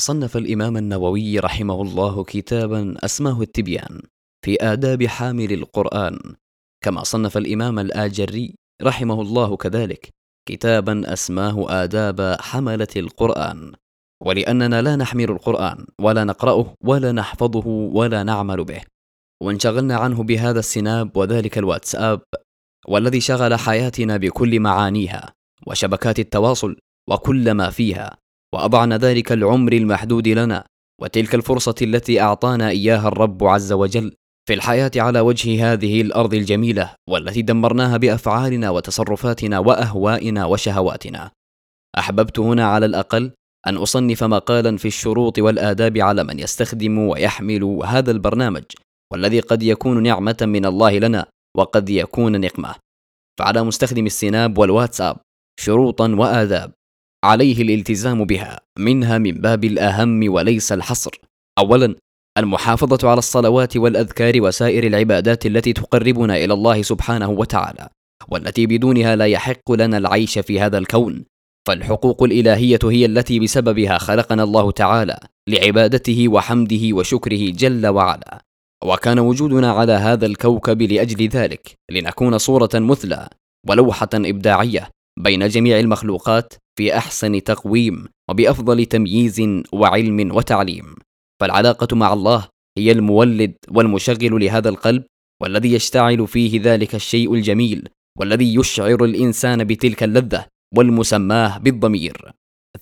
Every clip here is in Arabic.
صنف الإمام النووي رحمه الله كتابا أسماه التبيان في آداب حامل القرآن. كما صنف الإمام الآجري رحمه الله كذلك كتابا أسماه آداب حملة القرآن. ولأننا لا نحمل القرآن ولا نقرأه ولا نحفظه ولا نعمل به. وانشغلنا عنه بهذا السناب وذلك الواتساب والذي شغل حياتنا بكل معانيها وشبكات التواصل وكل ما فيها. واضعنا ذلك العمر المحدود لنا وتلك الفرصة التي أعطانا إياها الرب عز وجل في الحياة على وجه هذه الأرض الجميلة والتي دمرناها بأفعالنا وتصرفاتنا وأهوائنا وشهواتنا. أحببت هنا على الأقل أن أصنف مقالا في الشروط والآداب على من يستخدم ويحمل هذا البرنامج والذي قد يكون نعمة من الله لنا وقد يكون نقمة. فعلى مستخدم السناب والواتساب شروطا وآداب. عليه الالتزام بها منها من باب الأهم وليس الحصر. اولا المحافظة على الصلوات والأذكار وسائر العبادات التي تقربنا إلى الله سبحانه وتعالى والتي بدونها لا يحق لنا العيش في هذا الكون. فالحقوق الإلهية هي التي بسببها خلقنا الله تعالى لعبادته وحمده وشكره جل وعلا. وكان وجودنا على هذا الكوكب لأجل ذلك لنكون صورة مثلى ولوحة إبداعية بين جميع المخلوقات في أحسن تقويم وبأفضل تمييز وعلم وتعليم. فالعلاقة مع الله هي المولد والمشغل لهذا القلب والذي يشتعل فيه ذلك الشيء الجميل والذي يشعر الإنسان بتلك اللذة والمسماه بالضمير.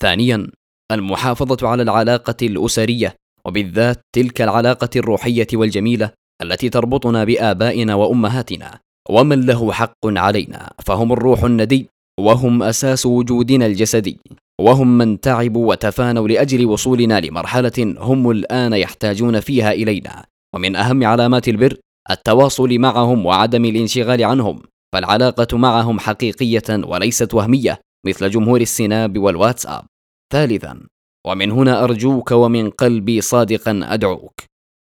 ثانيا المحافظة على العلاقة الأسرية وبالذات تلك العلاقة الروحية والجميلة التي تربطنا بآبائنا وأمهاتنا ومن له حق علينا فهم الروح الندي وهم أساس وجودنا الجسدي وهم من تعبوا وتفانوا لأجل وصولنا لمرحلة هم الآن يحتاجون فيها إلينا. ومن أهم علامات البر التواصل معهم وعدم الانشغال عنهم فالعلاقة معهم حقيقية وليست وهمية مثل جمهور السناب والواتساب. ثالثا ومن هنا أرجوك ومن قلبي صادقا أدعوك.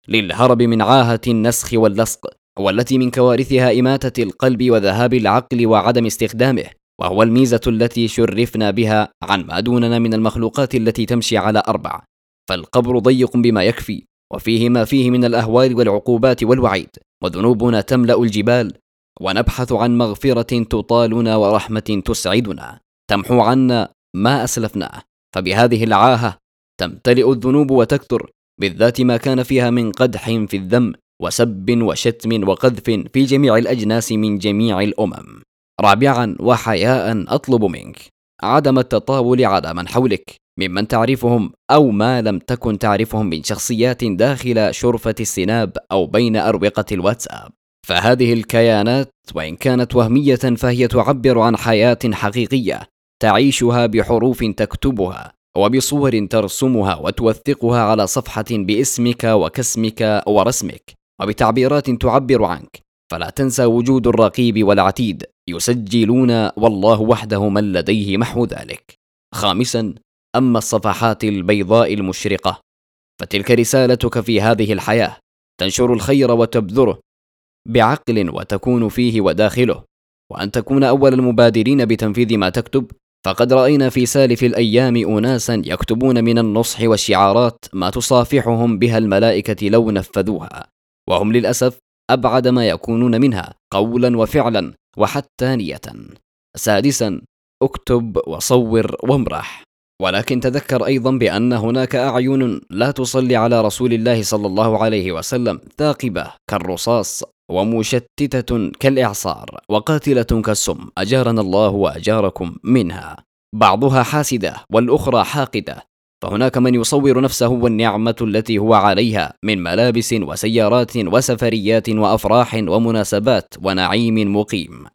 للهرب من عاهة النسخ واللصق والتي من كوارثها إماتة القلب وذهاب العقل وعدم استخدامه. وهو الميزة التي شرفنا بها عن ما دوننا من المخلوقات التي تمشي على أربع. فالقبر ضيق بما يكفي وفيه ما فيه من الأهوال والعقوبات والوعيد وذنوبنا تملأ الجبال ونبحث عن مغفرة تطالنا ورحمة تسعدنا. تمحو عنا ما أسلفناه. فبهذه العاهة تمتلئ الذنوب وتكثر بالذات ما كان فيها من قدح في الذم وسب وشتم وقذف في جميع الأجناس من جميع الأمم. رابعا وحياء أطلب منك. عدم التطاول على من حولك ممن تعرفهم أو ما لم تكن تعرفهم من شخصيات داخل شرفة السناب أو بين أروقة الواتساب. فهذه الكيانات وإن كانت وهمية فهي تعبر عن حياة حقيقية تعيشها بحروف تكتبها وبصور ترسمها وتوثقها على صفحة باسمك وكسمك ورسمك وبتعبيرات تعبر عنك. فلا تنسى وجود الرقيب والعتيد. يسجلون والله وحده من لديه محو ذلك. خامسا أما الصفحات البيضاء المشرقة فتلك رسالتك في هذه الحياة. تنشر الخير وتبذره بعقل وتكون فيه وداخله. وأن تكون أول المبادرين بتنفيذ ما تكتب فقد رأينا في سالف الأيام اناسا يكتبون من النصح والشعارات ما تصافحهم بها الملائكة لو نفذوها. وهم للأسف أبعد ما يكونون منها قولا وفعلا. وحتى نية. سادسا اكتب وصور وامرح. ولكن تذكر أيضا بأن هناك أعين لا تصلي على رسول الله صلى الله عليه وسلم ثاقبة كالرصاص ومشتتة كالإعصار وقاتلة كالسم أجارنا الله وأجاركم منها. بعضها حاسدة والأخرى حاقدة. فهناك من يصور نفسه والنعمة التي هو عليها من ملابس وسيارات وسفريات وأفراح ومناسبات ونعيم مقيم.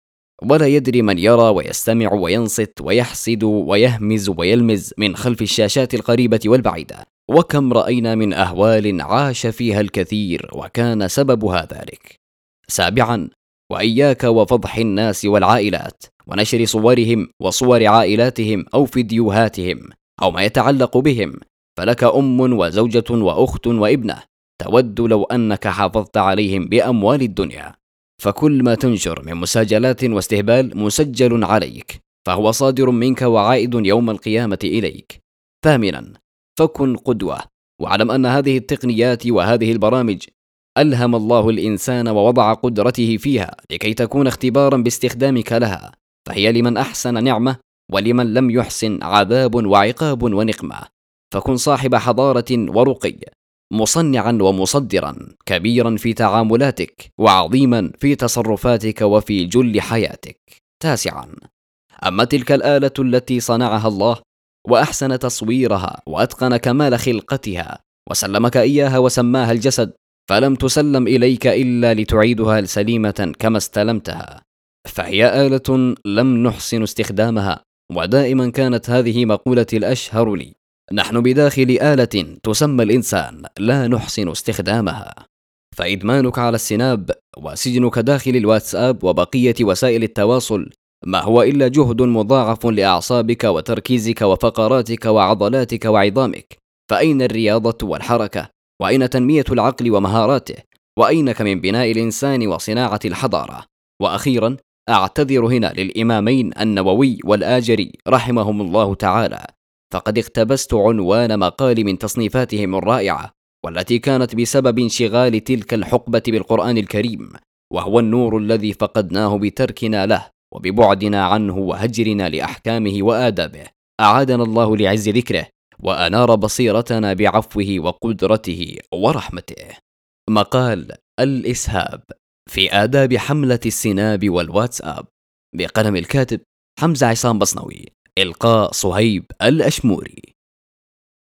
ولا يدري من يرى ويستمع وينصت ويحسد ويهمز ويلمز من خلف الشاشات القريبة والبعيدة. وكم رأينا من أهوال عاش فيها الكثير وكان سببها ذلك. سابعا وإياك وفضح الناس والعائلات ونشر صورهم وصور عائلاتهم أو فيديوهاتهم. أو ما يتعلق بهم فلك أم وزوجة وأخت وابنة تود لو أنك حافظت عليهم بأموال الدنيا. فكل ما تنشر من مساجلات واستهبال مسجل عليك فهو صادر منك وعائد يوم القيامة إليك. ثامنا فكن قدوة واعلم أن هذه التقنيات وهذه البرامج ألهم الله الإنسان ووضع قدرته فيها لكي تكون اختبارا باستخدامك لها فهي لمن أحسن نعمة ولمن لم يحسن عذاب وعقاب ونقمة فكن صاحب حضارة ورقي مصنعا ومصدرا كبيرا في تعاملاتك وعظيما في تصرفاتك وفي جل حياتك. تاسعا. أما تلك الآلة التي صنعها الله وأحسن تصويرها وأتقن كمال خلقتها وسلمك إياها وسماها الجسد فلم تسلم إليك إلا لتعيدها سليمة كما استلمتها. فهي آلة لم نحسن استخدامها. ودائما كانت هذه مقولتي الأشهر لي. نحن بداخل آلة تسمى الإنسان لا نحسن استخدامها. فإدمانك على السناب وسجنك داخل الواتساب وبقية وسائل التواصل ما هو إلا جهد مضاعف لأعصابك وتركيزك وفقراتك وعضلاتك وعظامك. فأين الرياضة والحركة؟ وأين تنمية العقل ومهاراته؟ وأينك من بناء الإنسان وصناعة الحضارة؟ وأخيرا أعتذر هنا للإمامين النووي والآجري رحمهم الله تعالى. فقد اقتبست عنوان مقال من تصنيفاتهم الرائعة والتي كانت بسبب انشغال تلك الحقبة بالقرآن الكريم وهو النور الذي فقدناه بتركنا له وببعدنا عنه وهجرنا لأحكامه وآدابه. أعادنا الله لعز ذكره وأنار بصيرتنا بعفوه وقدرته ورحمته. مقال الإسهاب. في آداب حملة السناب والواتساب. بقلم الكاتب حمزة عصام بصنوي. إلقاء صهيب الأشموري.